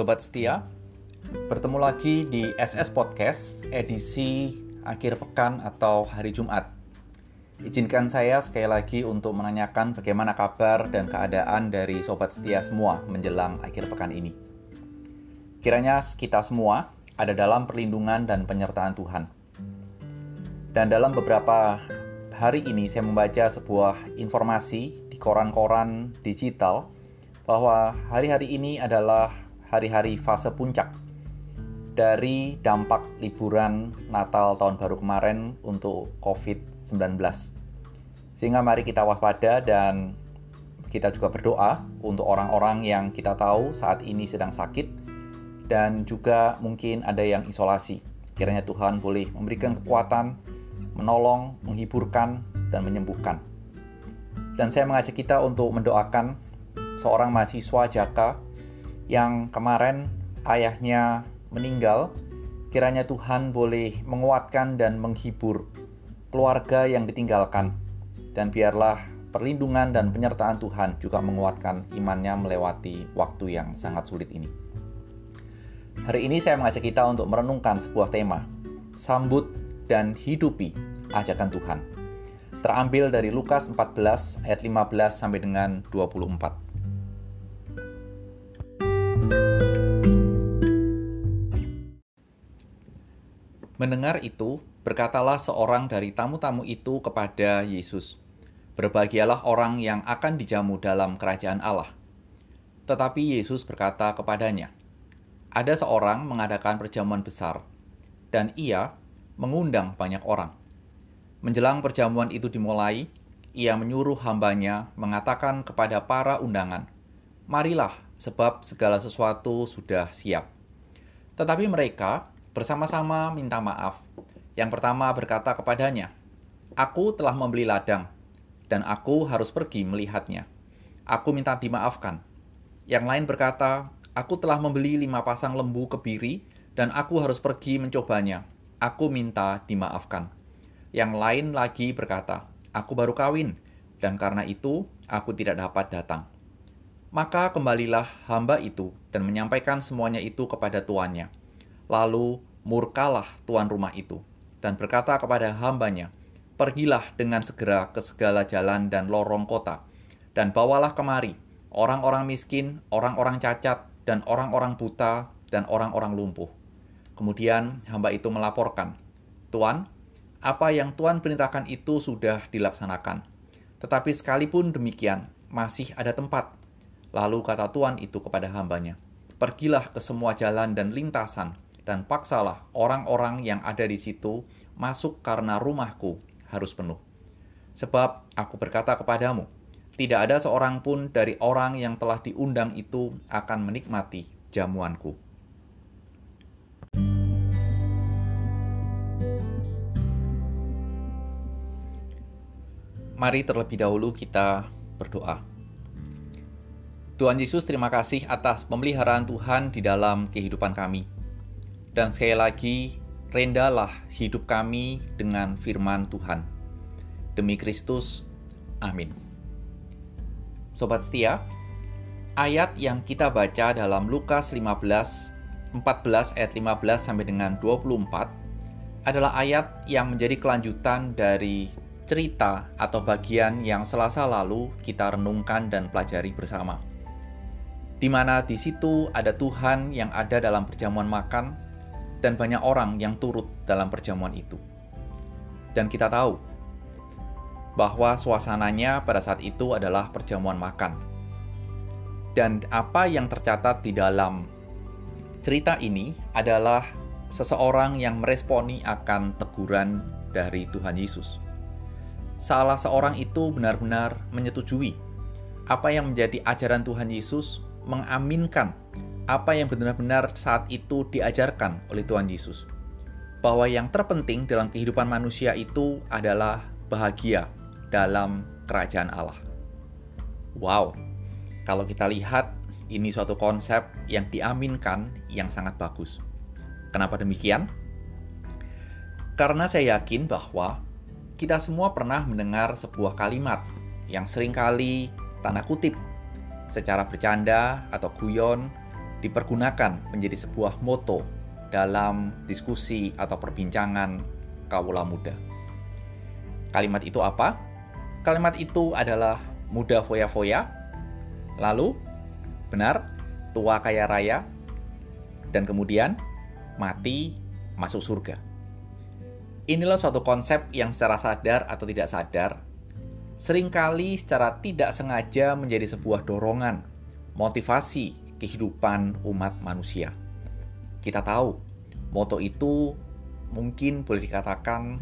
Sobat setia, bertemu lagi di SS Podcast edisi akhir pekan atau hari Jumat. Izinkan saya sekali lagi untuk menanyakan bagaimana kabar dan keadaan dari sobat setia semua menjelang akhir pekan ini. Kiranya kita semua ada dalam perlindungan dan penyertaan Tuhan. Dan dalam beberapa hari ini saya membaca sebuah informasi di koran-koran digital bahwa hari-hari ini adalah hari-hari fase puncak dari dampak liburan Natal tahun baru kemarin untuk COVID-19. Sehingga mari kita waspada dan kita juga berdoa untuk orang-orang yang kita tahu saat ini sedang sakit dan juga mungkin ada yang isolasi. Kiranya Tuhan boleh memberikan kekuatan, menolong, menghiburkan, dan menyembuhkan. Dan saya mengajak kita untuk mendoakan seorang mahasiswa Jaka yang kemarin ayahnya meninggal, kiranya Tuhan boleh menguatkan dan menghibur keluarga yang ditinggalkan, dan biarlah perlindungan dan penyertaan Tuhan juga menguatkan imannya melewati waktu yang sangat sulit ini. Hari ini saya mengajak kita untuk merenungkan sebuah tema, sambut dan hidupi ajakan Tuhan. Terambil dari Lukas 14 ayat 15 sampai dengan 24. Mendengar itu, berkatalah seorang dari tamu-tamu itu kepada Yesus, "Berbahagialah orang yang akan dijamu dalam kerajaan Allah." Tetapi Yesus berkata kepadanya, "Ada seorang mengadakan perjamuan besar, dan ia mengundang banyak orang. Menjelang perjamuan itu dimulai, ia menyuruh hambanya mengatakan kepada para undangan, 'Marilah, sebab segala sesuatu sudah siap.' Tetapi mereka bersama-sama minta maaf. Yang pertama berkata kepadanya, "Aku telah membeli ladang, dan aku harus pergi melihatnya. Aku minta dimaafkan." Yang lain berkata, "Aku telah membeli lima pasang lembu kebiri, dan aku harus pergi mencobanya. Aku minta dimaafkan." Yang lain lagi berkata, "Aku baru kawin, dan karena itu aku tidak dapat datang." Maka kembalilah hamba itu dan menyampaikan semuanya itu kepada tuannya. Lalu murkalah tuan rumah itu dan berkata kepada hambanya, Pergilah dengan segera ke segala jalan dan lorong kota, dan bawalah kemari orang-orang miskin, orang-orang cacat, dan orang-orang buta, dan orang-orang lumpuh. Kemudian hamba itu melaporkan, Tuan, apa yang Tuan perintahkan itu sudah dilaksanakan. Tetapi sekalipun demikian, masih ada tempat. Lalu kata Tuan itu kepada hambanya, Pergilah ke semua jalan dan lintasan, dan paksalah orang-orang yang ada di situ masuk karena rumahku harus penuh. Sebab aku berkata kepadamu, tidak ada seorang pun dari orang yang telah diundang itu akan menikmati jamuanku. Mari terlebih dahulu kita berdoa. Tuhan Yesus, terima kasih atas pemeliharaan Tuhan di dalam kehidupan kami. Dan sekali lagi, rendalah hidup kami dengan firman Tuhan. Demi Kristus, amin. Sobat setia, ayat yang kita baca dalam Lukas 15, 14 ayat 15 sampai dengan 24 adalah ayat yang menjadi kelanjutan dari cerita atau bagian yang selasa lalu kita renungkan dan pelajari bersama. Di mana di situ ada Tuhan yang ada dalam perjamuan makan dan banyak orang yang turut dalam perjamuan itu. Dan kita tahu bahwa suasananya pada saat itu adalah perjamuan makan. Dan apa yang tercatat di dalam cerita ini adalah seseorang yang meresponi akan teguran dari Tuhan Yesus. Salah seorang itu benar-benar menyetujui apa yang menjadi ajaran Tuhan Yesus, mengaminkan apa yang benar-benar saat itu diajarkan oleh Tuhan Yesus. Bahwa yang terpenting dalam kehidupan manusia itu adalah bahagia dalam kerajaan Allah. Wow, kalau kita lihat ini suatu konsep yang diaminkan yang sangat bagus. Kenapa demikian? Karena saya yakin bahwa kita semua pernah mendengar sebuah kalimat yang sering kali tanda kutip secara bercanda atau guyon dipergunakan menjadi sebuah moto dalam diskusi atau perbincangan kawula muda. Kalimat itu apa? Kalimat itu adalah muda foya-foya, lalu benar, tua kaya raya, dan kemudian mati masuk surga. Inilah suatu konsep yang secara sadar atau tidak sadar sering kali secara tidak sengaja menjadi sebuah dorongan, motivasi kehidupan umat manusia. Kita tahu, moto itu mungkin boleh dikatakan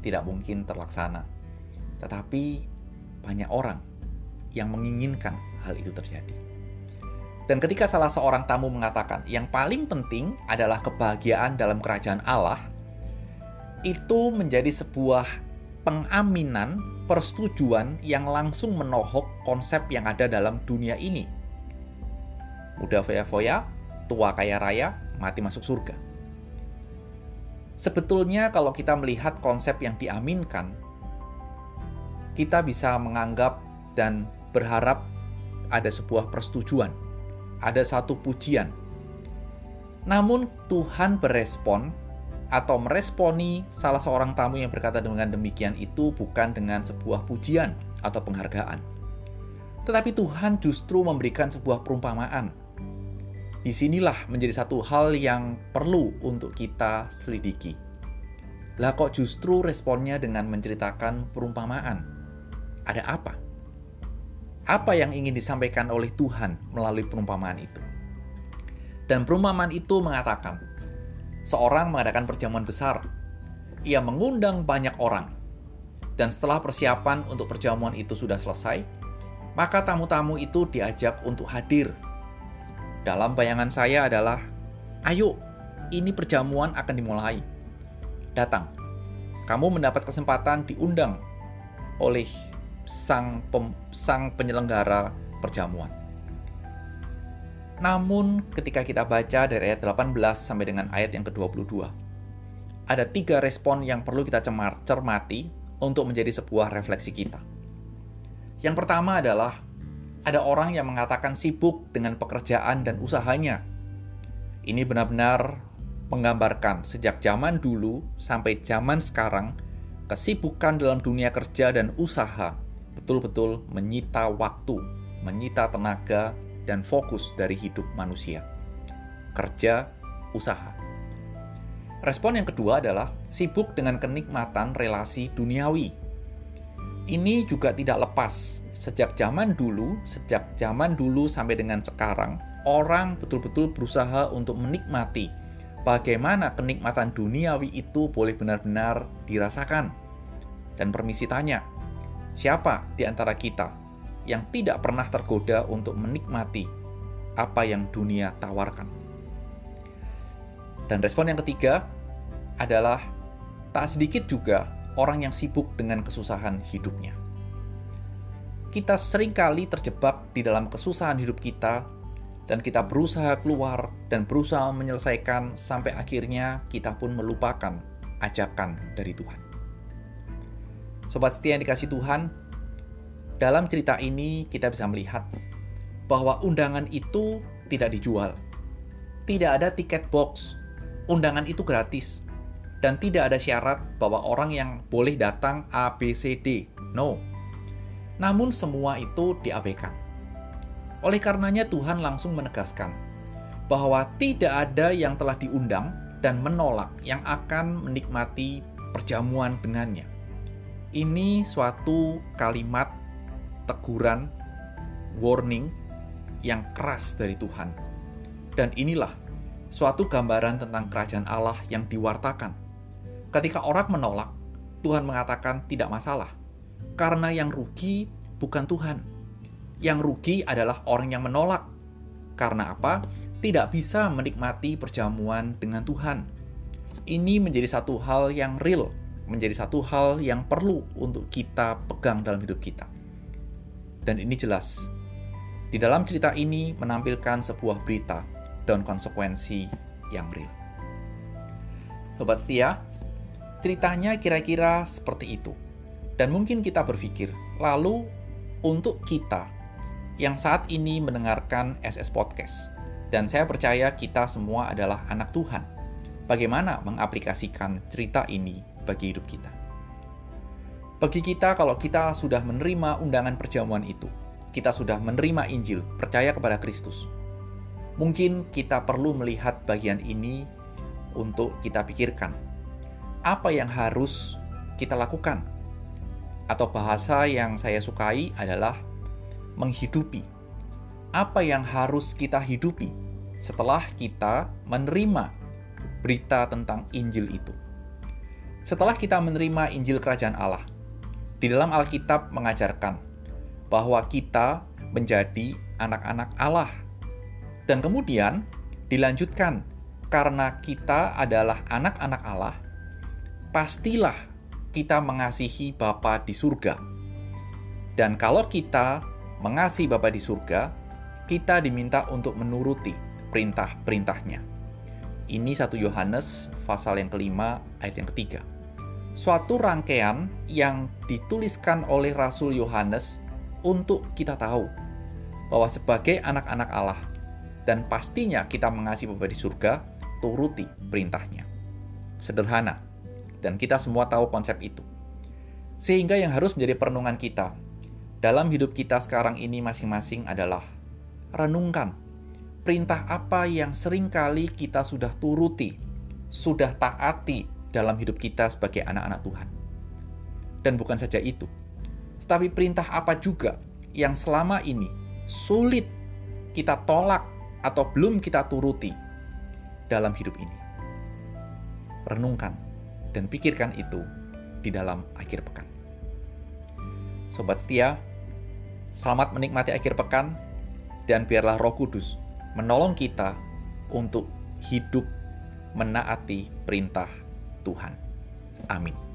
tidak mungkin terlaksana. Tetapi banyak orang yang menginginkan hal itu terjadi. Dan ketika salah seorang tamu mengatakan, yang paling penting adalah kebahagiaan dalam kerajaan Allah, itu menjadi sebuah pengaminan, persetujuan yang langsung menohok konsep yang ada dalam dunia ini. Muda foya-foya, tua kaya raya, mati masuk surga. Sebetulnya kalau kita melihat konsep yang diaminkan, kita bisa menganggap dan berharap ada sebuah persetujuan, ada satu pujian. Namun Tuhan berespon atau meresponi salah seorang tamu yang berkata dengan demikian itu bukan dengan sebuah pujian atau penghargaan. Tetapi Tuhan justru memberikan sebuah perumpamaan. Di sinilah menjadi satu hal yang perlu untuk kita selidiki. Lah kok justru responnya dengan menceritakan perumpamaan? Ada apa? Apa yang ingin disampaikan oleh Tuhan melalui perumpamaan itu? Dan perumpamaan itu mengatakan, seorang mengadakan perjamuan besar. Ia mengundang banyak orang. Dan setelah persiapan untuk perjamuan itu sudah selesai, maka tamu-tamu itu diajak untuk hadir. Dalam bayangan saya adalah, ayo, ini perjamuan akan dimulai. Datang, kamu mendapat kesempatan diundang oleh sang, pem, sang penyelenggara perjamuan. Namun ketika kita baca dari ayat 18 sampai dengan ayat yang ke-22, ada tiga respon yang perlu kita cermati untuk menjadi sebuah refleksi kita. Yang pertama adalah ada orang yang mengatakan sibuk dengan pekerjaan dan usahanya. Ini benar-benar menggambarkan sejak zaman dulu sampai zaman sekarang, kesibukan dalam dunia kerja dan usaha betul-betul menyita waktu, menyita tenaga, dan fokus dari hidup manusia. Kerja, usaha. Respon yang kedua adalah sibuk dengan kenikmatan relasi duniawi. Ini juga tidak lepas sejak zaman dulu, sejak zaman dulu sampai dengan sekarang, orang betul-betul berusaha untuk menikmati bagaimana kenikmatan duniawi itu boleh benar-benar dirasakan. Dan permisi tanya, siapa di antara kita yang tidak pernah tergoda untuk menikmati apa yang dunia tawarkan. Dan respon yang ketiga adalah tak sedikit juga orang yang sibuk dengan kesusahan hidupnya. Kita sering kali terjebak di dalam kesusahan hidup kita dan kita berusaha keluar dan berusaha menyelesaikan sampai akhirnya kita pun melupakan ajakan dari Tuhan. Sobat setia yang dikasih Tuhan, dalam cerita ini kita bisa melihat bahwa undangan itu tidak dijual. Tidak ada tiket box. Undangan itu gratis. Dan tidak ada syarat bahwa orang yang boleh datang A, B, C, D. No. Namun semua itu diabaikan. Oleh karenanya Tuhan langsung menegaskan bahwa tidak ada yang telah diundang dan menolak yang akan menikmati perjamuan dengannya. Ini suatu kalimat teguran, warning yang keras dari Tuhan. Dan inilah suatu gambaran tentang kerajaan Allah yang diwartakan. Ketika orang menolak, Tuhan mengatakan tidak masalah, karena yang rugi bukan Tuhan. Yang rugi adalah orang yang menolak. Karena apa? Tidak bisa menikmati perjamuan dengan Tuhan. Ini menjadi satu hal yang real, menjadi satu hal yang perlu untuk kita pegang dalam hidup kita. Dan ini jelas. Di dalam cerita ini menampilkan sebuah berita dan konsekuensi yang real. Sobat setia, ceritanya kira-kira seperti itu. Dan mungkin kita berpikir, lalu untuk kita yang saat ini mendengarkan SS Podcast, Dan saya percaya kita semua adalah anak Tuhan. Bagaimana mengaplikasikan cerita ini bagi hidup kita? Bagi kita, kalau kita sudah menerima undangan perjamuan itu, kita sudah menerima Injil, percaya kepada Kristus. Mungkin kita perlu melihat bagian ini untuk kita pikirkan. Apa yang harus kita lakukan? Atau bahasa yang saya sukai adalah menghidupi. Apa yang harus kita hidupi setelah kita menerima berita tentang Injil itu? Setelah kita menerima Injil Kerajaan Allah, di dalam Alkitab mengajarkan bahwa kita menjadi anak-anak Allah. Dan kemudian dilanjutkan, karena kita adalah anak-anak Allah, pastilah kita mengasihi Bapa di surga. Dan kalau kita mengasihi Bapa di surga, kita diminta untuk menuruti perintah-perintahnya. Ini satu Yohanes pasal yang kelima ayat yang ketiga suatu rangkaian yang dituliskan oleh Rasul Yohanes untuk kita tahu bahwa sebagai anak-anak Allah dan pastinya kita mengasihi Bapa di surga, turuti perintahnya. Sederhana, dan kita semua tahu konsep itu. Sehingga yang harus menjadi perenungan kita dalam hidup kita sekarang ini masing-masing adalah renungkan perintah apa yang sering kali kita sudah turuti, sudah taati dalam hidup kita sebagai anak-anak Tuhan. Dan bukan saja itu, tetapi perintah apa juga yang selama ini sulit kita tolak atau belum kita turuti dalam hidup ini. Renungkan dan pikirkan itu di dalam akhir pekan. Sobat setia, selamat menikmati akhir pekan dan biarlah Roh Kudus menolong kita untuk hidup menaati perintah Tuhan. Amin.